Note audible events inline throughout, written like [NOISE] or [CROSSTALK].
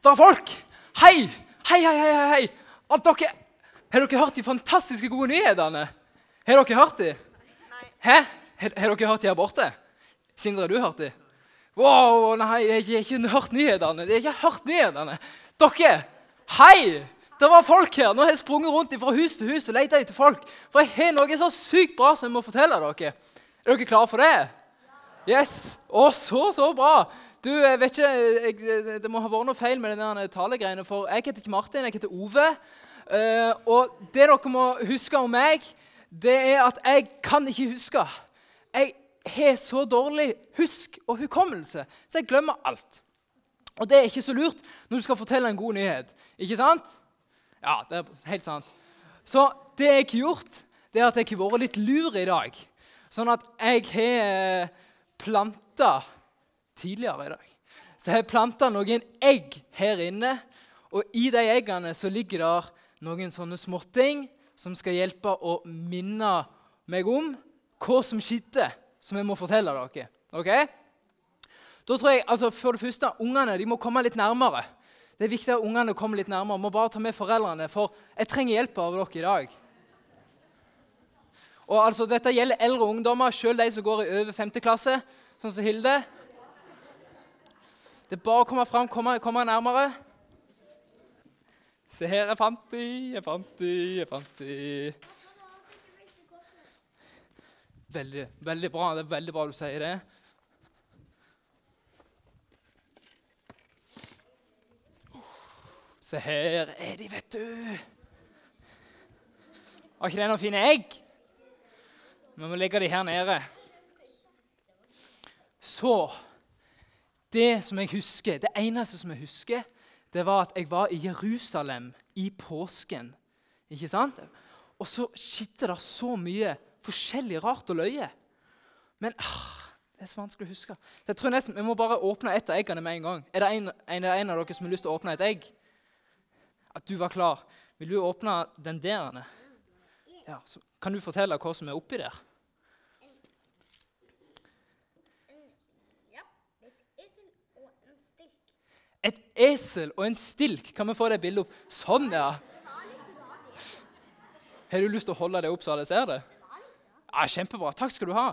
Det er folk! Hei! Hei, hei, hei! hei. At dere, har dere hørt de fantastiske gode nyhetene? Har dere hørt de? Hæ? Har, har dere hørt de her borte? Sindre, har du hørt de? Wow, nei, jeg har ikke hørt nyhetene. Jeg har ikke hørt nyhetene. Dere, hei! Det var folk her. Nå har jeg sprunget rundt fra hus til hus og lett etter folk. For jeg har noe så sykt bra som jeg må fortelle dere. Er dere klare for det? Yes! Å, så, så bra! Du, jeg vet ikke, jeg, Det må ha vært noe feil med denne talegreiene. For jeg heter ikke Martin, jeg heter Ove. Uh, og det dere må huske om meg, det er at jeg kan ikke huske. Jeg har så dårlig husk og hukommelse, så jeg glemmer alt. Og det er ikke så lurt når du skal fortelle en god nyhet. Ikke sant? Ja, det er helt sant. Så det jeg har gjort, det er at jeg har vært litt lur i dag. Sånn at jeg har planta tidligere i dag. Så jeg har planta noen egg her inne. Og i de eggene så ligger det noen sånne småting som skal hjelpe å minne meg om hva som skjedde, som jeg må fortelle dere. Ok? Da tror jeg, altså For det første, ungene de må komme litt nærmere. Det er viktig at ungene kommer litt nærmere. Må bare ta med foreldrene, for jeg trenger hjelp av dere i dag. Og altså, Dette gjelder eldre ungdommer, selv de som går i over 5. klasse, sånn som Hilde. Det er bare å komme fram, komme, nærmere. Se her, jeg fant de, jeg fant de, jeg fant de. Veldig, veldig bra. Det er veldig bra du sier det. Se her er de, vet du. Var ikke det noen fine egg? Vi må legge de her nede. Så Det som jeg husker, det eneste som jeg husker, det var at jeg var i Jerusalem i påsken. Ikke sant? Og så skjedde det så mye forskjellig rart og løye. Men ah, det er så vanskelig å huske. Jeg tror nesten, Vi må bare åpne et av eggene med en gang. Er det en, en, en av dere som har lyst til å åpne et egg? At du var klar. Vil du åpne den der? Ja, kan du fortelle hva som er oppi der? Ja, et esel og en stilk. Et esel og en stilk. Kan vi få det bildet opp? Sånn, ja. Har du lyst til å holde det opp så alle ser det? Ja, Kjempebra. Takk skal du ha.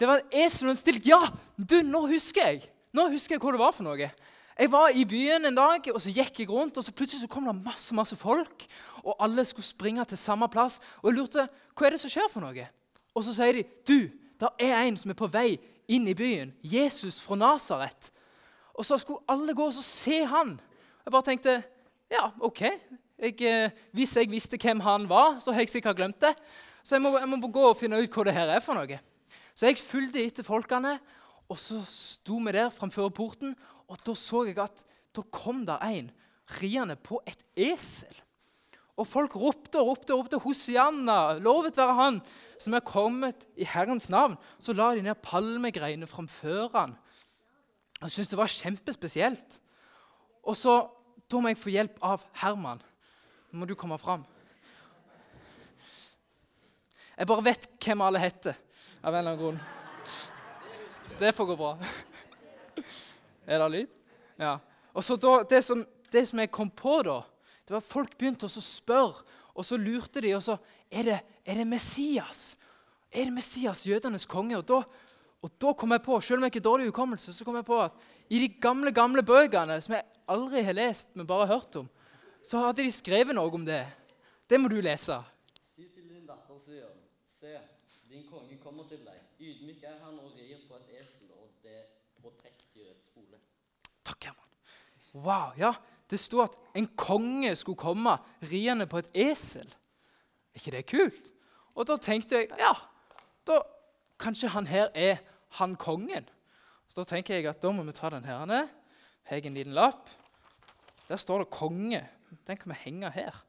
Det var en esel og en stilk. Ja, du, nå husker jeg. Nå husker jeg hva det var for noe. Jeg var i byen en dag, og så gikk jeg rundt, og så plutselig så kom det masse masse folk. Og alle skulle springe til samme plass. Og jeg lurte hva er det som skjer for noe. Og så sier de du, det er en som er på vei inn i byen. Jesus fra Nasaret. Og så skulle alle gå og se han. Jeg bare tenkte ja, OK. Jeg, eh, hvis jeg visste hvem han var, så har jeg sikkert glemt det. Så jeg må, jeg må gå og finne ut hva det her er for noe. Så jeg fulgte etter folkene, og så sto vi der framfor porten. Og da så jeg at da kom der en riende på et esel. Og folk ropte og ropte og ropte 'Hosianna, lovet være Han som er kommet i Herrens navn'. Så la de ned palmegreiene framfor han. Jeg syntes det var kjempespesielt. Og så da må jeg få hjelp av Herman. Nå må du komme fram. Jeg bare vet hvem alle heter, av en eller annen grunn. Det får gå bra. Er det lyd? Ja. Og så da, det, som, det som jeg kom på da, det var at folk begynte å spørre, og så lurte de, og så Er det, er det Messias? Er det Messias, jødenes konge? Og da, og da kom jeg på, selv om jeg ikke har dårlig hukommelse, så kom jeg på at i de gamle gamle bøkene, som jeg aldri har lest, men bare hørt om, så hadde de skrevet noe om det. Det må du lese. Si til din datter sier se, din konge kommer til deg. Ydmyk er han og rir på et esel og det på trekkdyrets spole. Takk, Herman. Wow, ja, Det sto at en konge skulle komme riende på et esel. Er ikke det kult? Og da tenkte jeg ja, da kanskje han her er han kongen. Så da tenker jeg at da må vi ta den her. har jeg en liten lapp. Der står det 'konge'. Den kan vi henge her.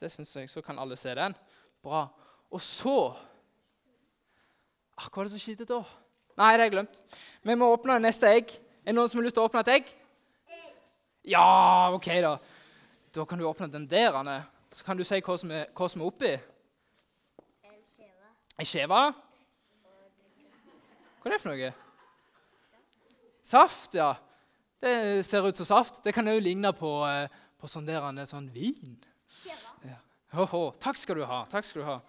Det synes jeg, Så kan alle se den. Bra. Og så ah, Hva var det som skjedde da? Nei, det har jeg glemt. Vi må åpne neste egg. Er det noen som har lyst til å åpne et egg? Ja, OK, da. Da kan du åpne den der, Anne. Så kan du si hva som er, hva som er oppi. En skjeve. En skjeve? Hva er det for noe? Saft, ja. Det ser ut som saft. Det kan òg ligne på, eh, på sånn der, sånn vin. Ja. Ho-ho. Takk skal du ha. takk skal du ha.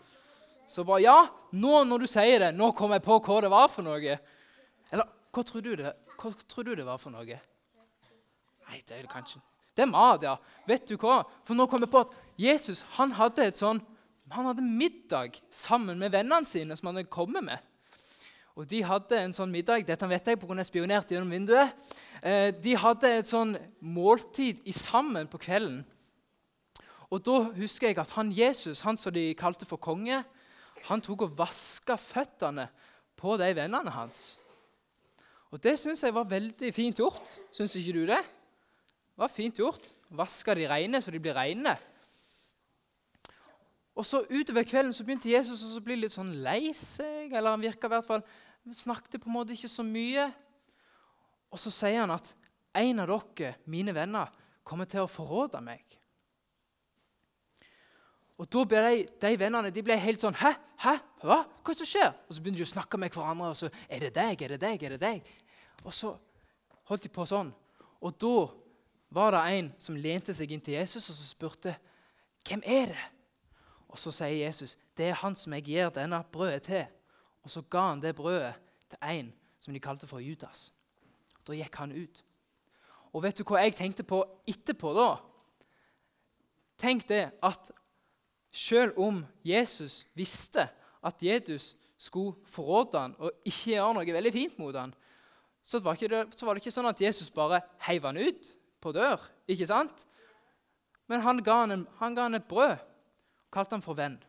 Så bare, ja, nå når du sier det, nå kom jeg på hva det var for noe. Eller hva tror du det, hva tror du det var for noe? Nei, det er det kanskje Det er mat, ja. Vet du hva? For nå kom jeg på at Jesus han hadde et sånn, han hadde middag sammen med vennene sine som han hadde kommet med. Og De hadde en sånn middag dette vet jeg på pga. jeg spionerte gjennom vinduet. Eh, de hadde et sånn måltid i sammen på kvelden. Og Da husker jeg at han Jesus, han som de kalte for konge, han tok og vaska føttene på de vennene hans. Og Det syns jeg var veldig fint gjort. Syns ikke du det? Det var fint gjort. Vaska de reine så de blir reine. Og så Utover kvelden så begynte Jesus å bli litt sånn lei seg. eller han virka i hvert fall, Snakket på en måte ikke så mye. Og så sier han at en av dere, mine venner, kommer til å forråde meg. Og da ble de, de vennene de ble helt sånn Hæ? Hæ? Hva? Hva er det som skjer? Og så begynner de å snakke med hverandre. og så, Er det deg? Er det deg? Er det deg? Og så holdt de på sånn. Og da var det en som lente seg inn til Jesus og så spurte hvem er det? Og så sier Jesus det er han som jeg gir denne brødet til. Og så ga han det brødet til en som de kalte for Judas. Da gikk han ut. Og vet du hva jeg tenkte på etterpå da? Tenk det at selv om Jesus visste at Jesus skulle forråde han og ikke gjøre noe veldig fint mot han, så var, det, så var det ikke sånn at Jesus bare heiv han ut på dør. ikke sant? Men han ga han, en, han ga han et brød og kalte han for venn.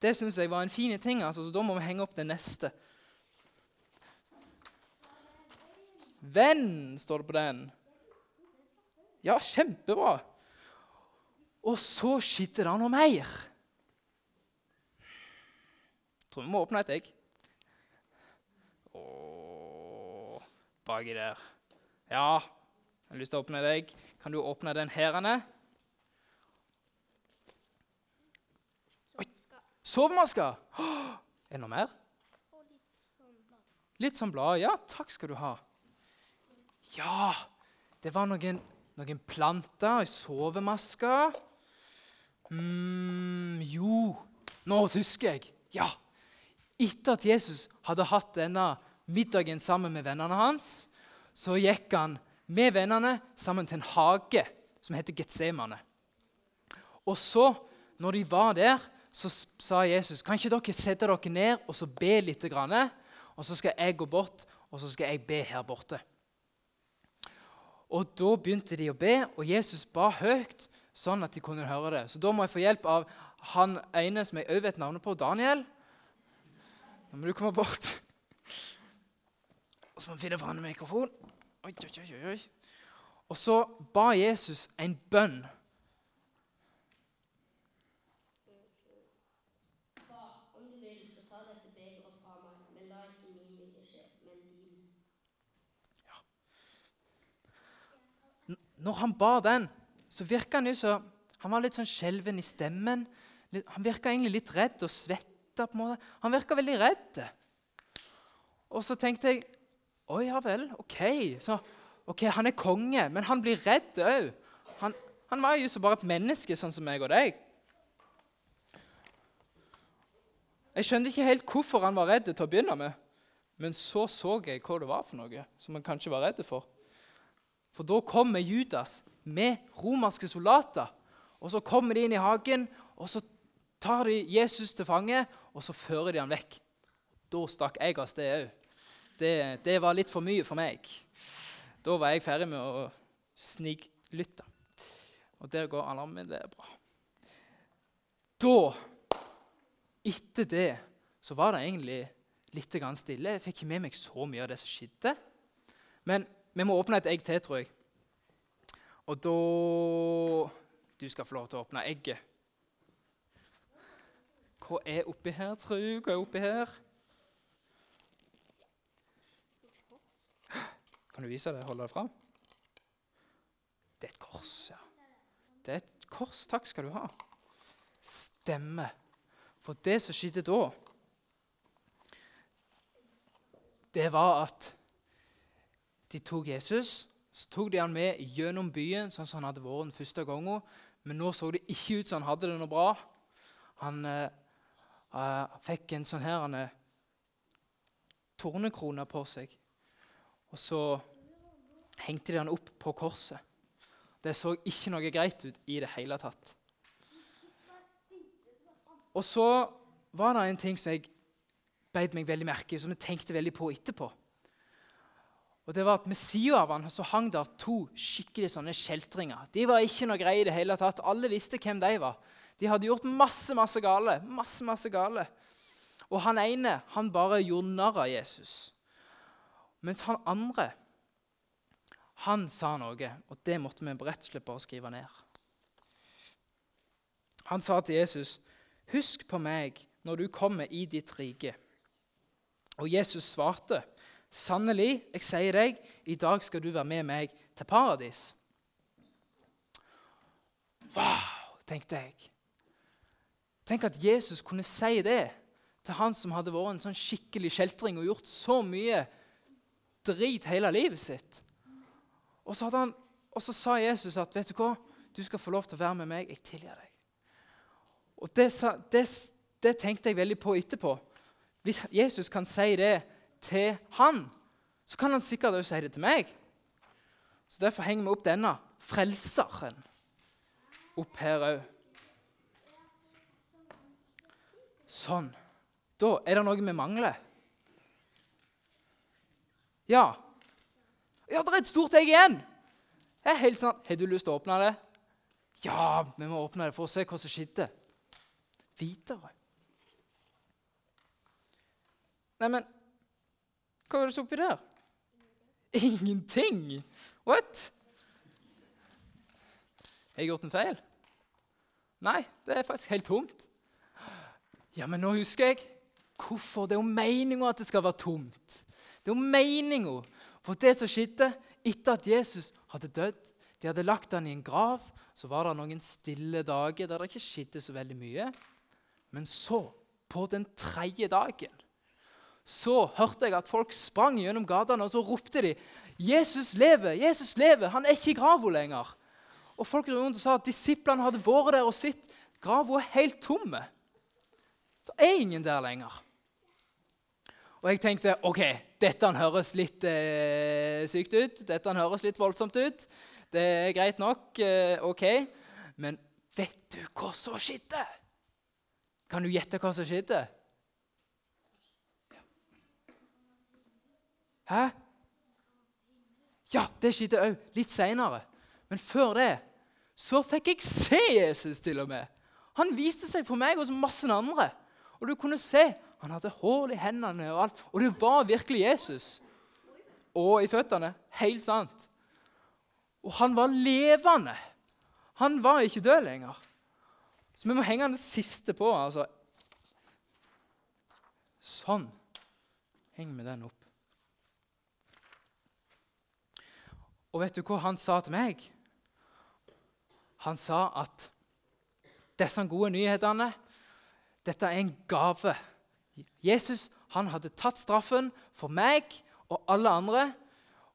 Det syns jeg var en fin ting, altså, så da må vi henge opp det neste. Venn, står det på den. Ja, kjempebra. Og så skjedde det noe mer. Jeg tror vi må åpne et egg. Åh, baki der. Ja, jeg har lyst til å åpne et egg. Kan du åpne den her, Anne? Sovemasker! Åh, [GASPS] Er det noe mer? Litt sånn blad. Ja, takk skal du ha. Ja, det var noen, noen planter i sovemaska. mm, Jo, nå husker jeg. Ja. Etter at Jesus hadde hatt denne middagen sammen med vennene hans, så gikk han med vennene sammen til en hage som heter Getsemane. Og så, når de var der, så sa Jesus kan ikke dere sette dere ned og så be litt, grann, og så skal jeg gå bort og så skal jeg be her borte. Og Da begynte de å be, og Jesus ba høyt, sånn at de kunne høre det. Så da må jeg få hjelp av han ene som jeg også vet navnet på, Daniel. Nå må du komme bort. Og så må vi finne fram en mikrofon. Oi, oi, oi, oi. Og så ba Jesus en bønn. Far, om du vil, så ta dette begeret fra meg, men la ikke min vilje skje, men din. Når han ba den, så virka han jo så Han var litt sånn skjelven i stemmen. Han virka egentlig litt redd og svetta. på en måte. Han virka veldig redd. Og så tenkte jeg Å ja vel, OK. Så, ok, Han er konge, men han blir redd òg. Han, han var jo så bare et menneske, sånn som meg og deg. Jeg skjønte ikke helt hvorfor han var redd til å begynne med. Men så så jeg hva det var for noe som han kanskje var redd for. For da kommer Judas med romerske soldater. Og så kommer de inn i hagen, og så tar de Jesus til fange, og så fører de han vekk. Da stakk jeg av sted òg. Det, det var litt for mye for meg. Da var jeg ferdig med å sniklytte. Og der går alarmen. Det er bra. Da, etter det, så var det egentlig litt stille. Jeg fikk ikke med meg så mye av det som skjedde. Men vi må åpne et egg til, tror jeg. Og da Du skal få lov til å åpne egget. Hva er oppi her, tru? Hva er oppi her? Kan du vise det? Holde det fram? Det er et kors, ja. Det er et kors. Takk skal du ha. Stemmer. For det som skjedde da, det var at de tok Jesus så tok de han med gjennom byen, sånn som han hadde vært den første gangen. Men nå så det ikke ut som han hadde det noe bra. Han eh, fikk en sånn her eh, tornekrone på seg. Og så hengte de han opp på korset. Det så ikke noe greit ut i det hele tatt. Og så var det en ting som jeg beit meg veldig merke i, som jeg tenkte veldig på etterpå. Og det var at Ved sida av han så hang der to skikkelig sånne kjeltringer. De var ikke noe greie i det hele tatt. Alle visste hvem de var. De hadde gjort masse, masse gale. Masse, masse gale. Og han ene han bare gjorde narr av Jesus. Mens han andre han sa noe, og det måtte vi rett slett bare skrive ned. Han sa til Jesus, 'Husk på meg når du kommer i ditt rike.' Og Jesus svarte, Sannelig, jeg sier deg, i dag skal du være med meg til paradis. Wow, tenkte jeg. Tenk at Jesus kunne si det til han som hadde vært en sånn skikkelig kjeltring og gjort så mye drit hele livet sitt. Og så, han, og så, sa Jesus at vet du hva, du skal få lov til å være med meg. Jeg tilgir deg. Og det, det, det tenkte jeg veldig på etterpå. Hvis Jesus kan si det til han, så kan han sikkert også si det til meg. Så Derfor henger vi opp denne frelseren opp her òg. Sånn. Da er det noe vi mangler. Ja. Ja, det er et stort egg igjen! Det er helt sånn. Har du lyst til å åpne det? Ja, vi må åpne det for å se hva som skjedde. Videre. Neimen hva var det som oppi der? Ingenting! What? Har jeg gjort en feil? Nei, det er faktisk helt tomt. Ja, men nå husker jeg hvorfor. Det er jo meninga at det skal være tomt. Det er jo meninga. For det som skjedde etter at Jesus hadde dødd De hadde lagt han i en grav. Så var det noen stille dager der det ikke skjedde så veldig mye. Men så, på den tredje dagen så hørte jeg at folk sprang gjennom gatene og så ropte de, 'Jesus lever! Jesus lever! Han er ikke i grava lenger.' Og folk rundt sa at disiplene hadde vært der og sett. Grava er helt tomme. Det er ingen der lenger. Og jeg tenkte ok, dette høres litt eh, sykt ut. Dette høres litt voldsomt ut. Det er greit nok. Eh, ok. Men vet du hva som skjedde? Kan du gjette hva som skjedde? Hæ? Ja, det skjedde òg litt seinere. Men før det så fikk jeg se Jesus, til og med. Han viste seg for meg hos masse andre. Og du kunne se han hadde hull i hendene og alt. Og det var virkelig Jesus. Og i føttene. Helt sant. Og han var levende. Han var ikke død lenger. Så vi må henge den siste på. altså. Sånn henger vi den opp. Og vet du hva han sa til meg? Han sa at disse gode nyhetene, dette er en gave. Jesus han hadde tatt straffen for meg og alle andre.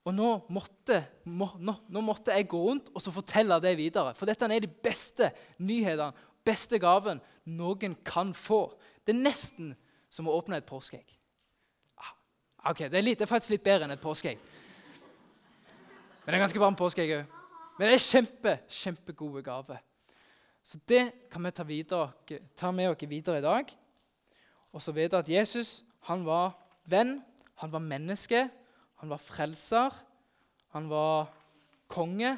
Og nå måtte, må, nå, nå måtte, jeg gå rundt og så fortelle det videre. For dette er de beste nyhetene, beste gaven noen kan få. Det er nesten som å åpne et påskeegg. Ah, ok, det det er faktisk litt bedre enn et påskeegg. Men det er ganske varm påske, jeg òg. Men det er kjempe, kjempegode gaver. Så det kan vi ta, videre, ta med oss videre i dag. Og så vite at Jesus han var venn, han var menneske, han var frelser, han var konge,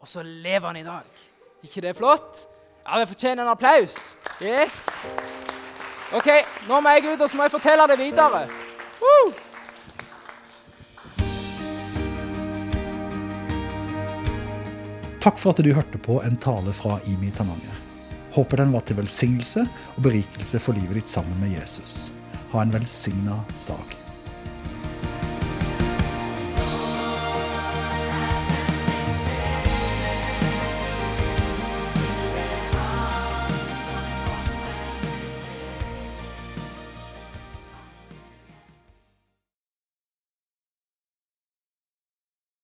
og så lever han i dag. ikke det er flott? Ja, det fortjener en applaus. Yes! Ok, Nå må jeg ut og så må jeg fortelle det videre. Woo! Takk for at du hørte på en tale fra Imi Tananger. Håper den var til velsignelse og berikelse for livet ditt sammen med Jesus. Ha en velsigna dag.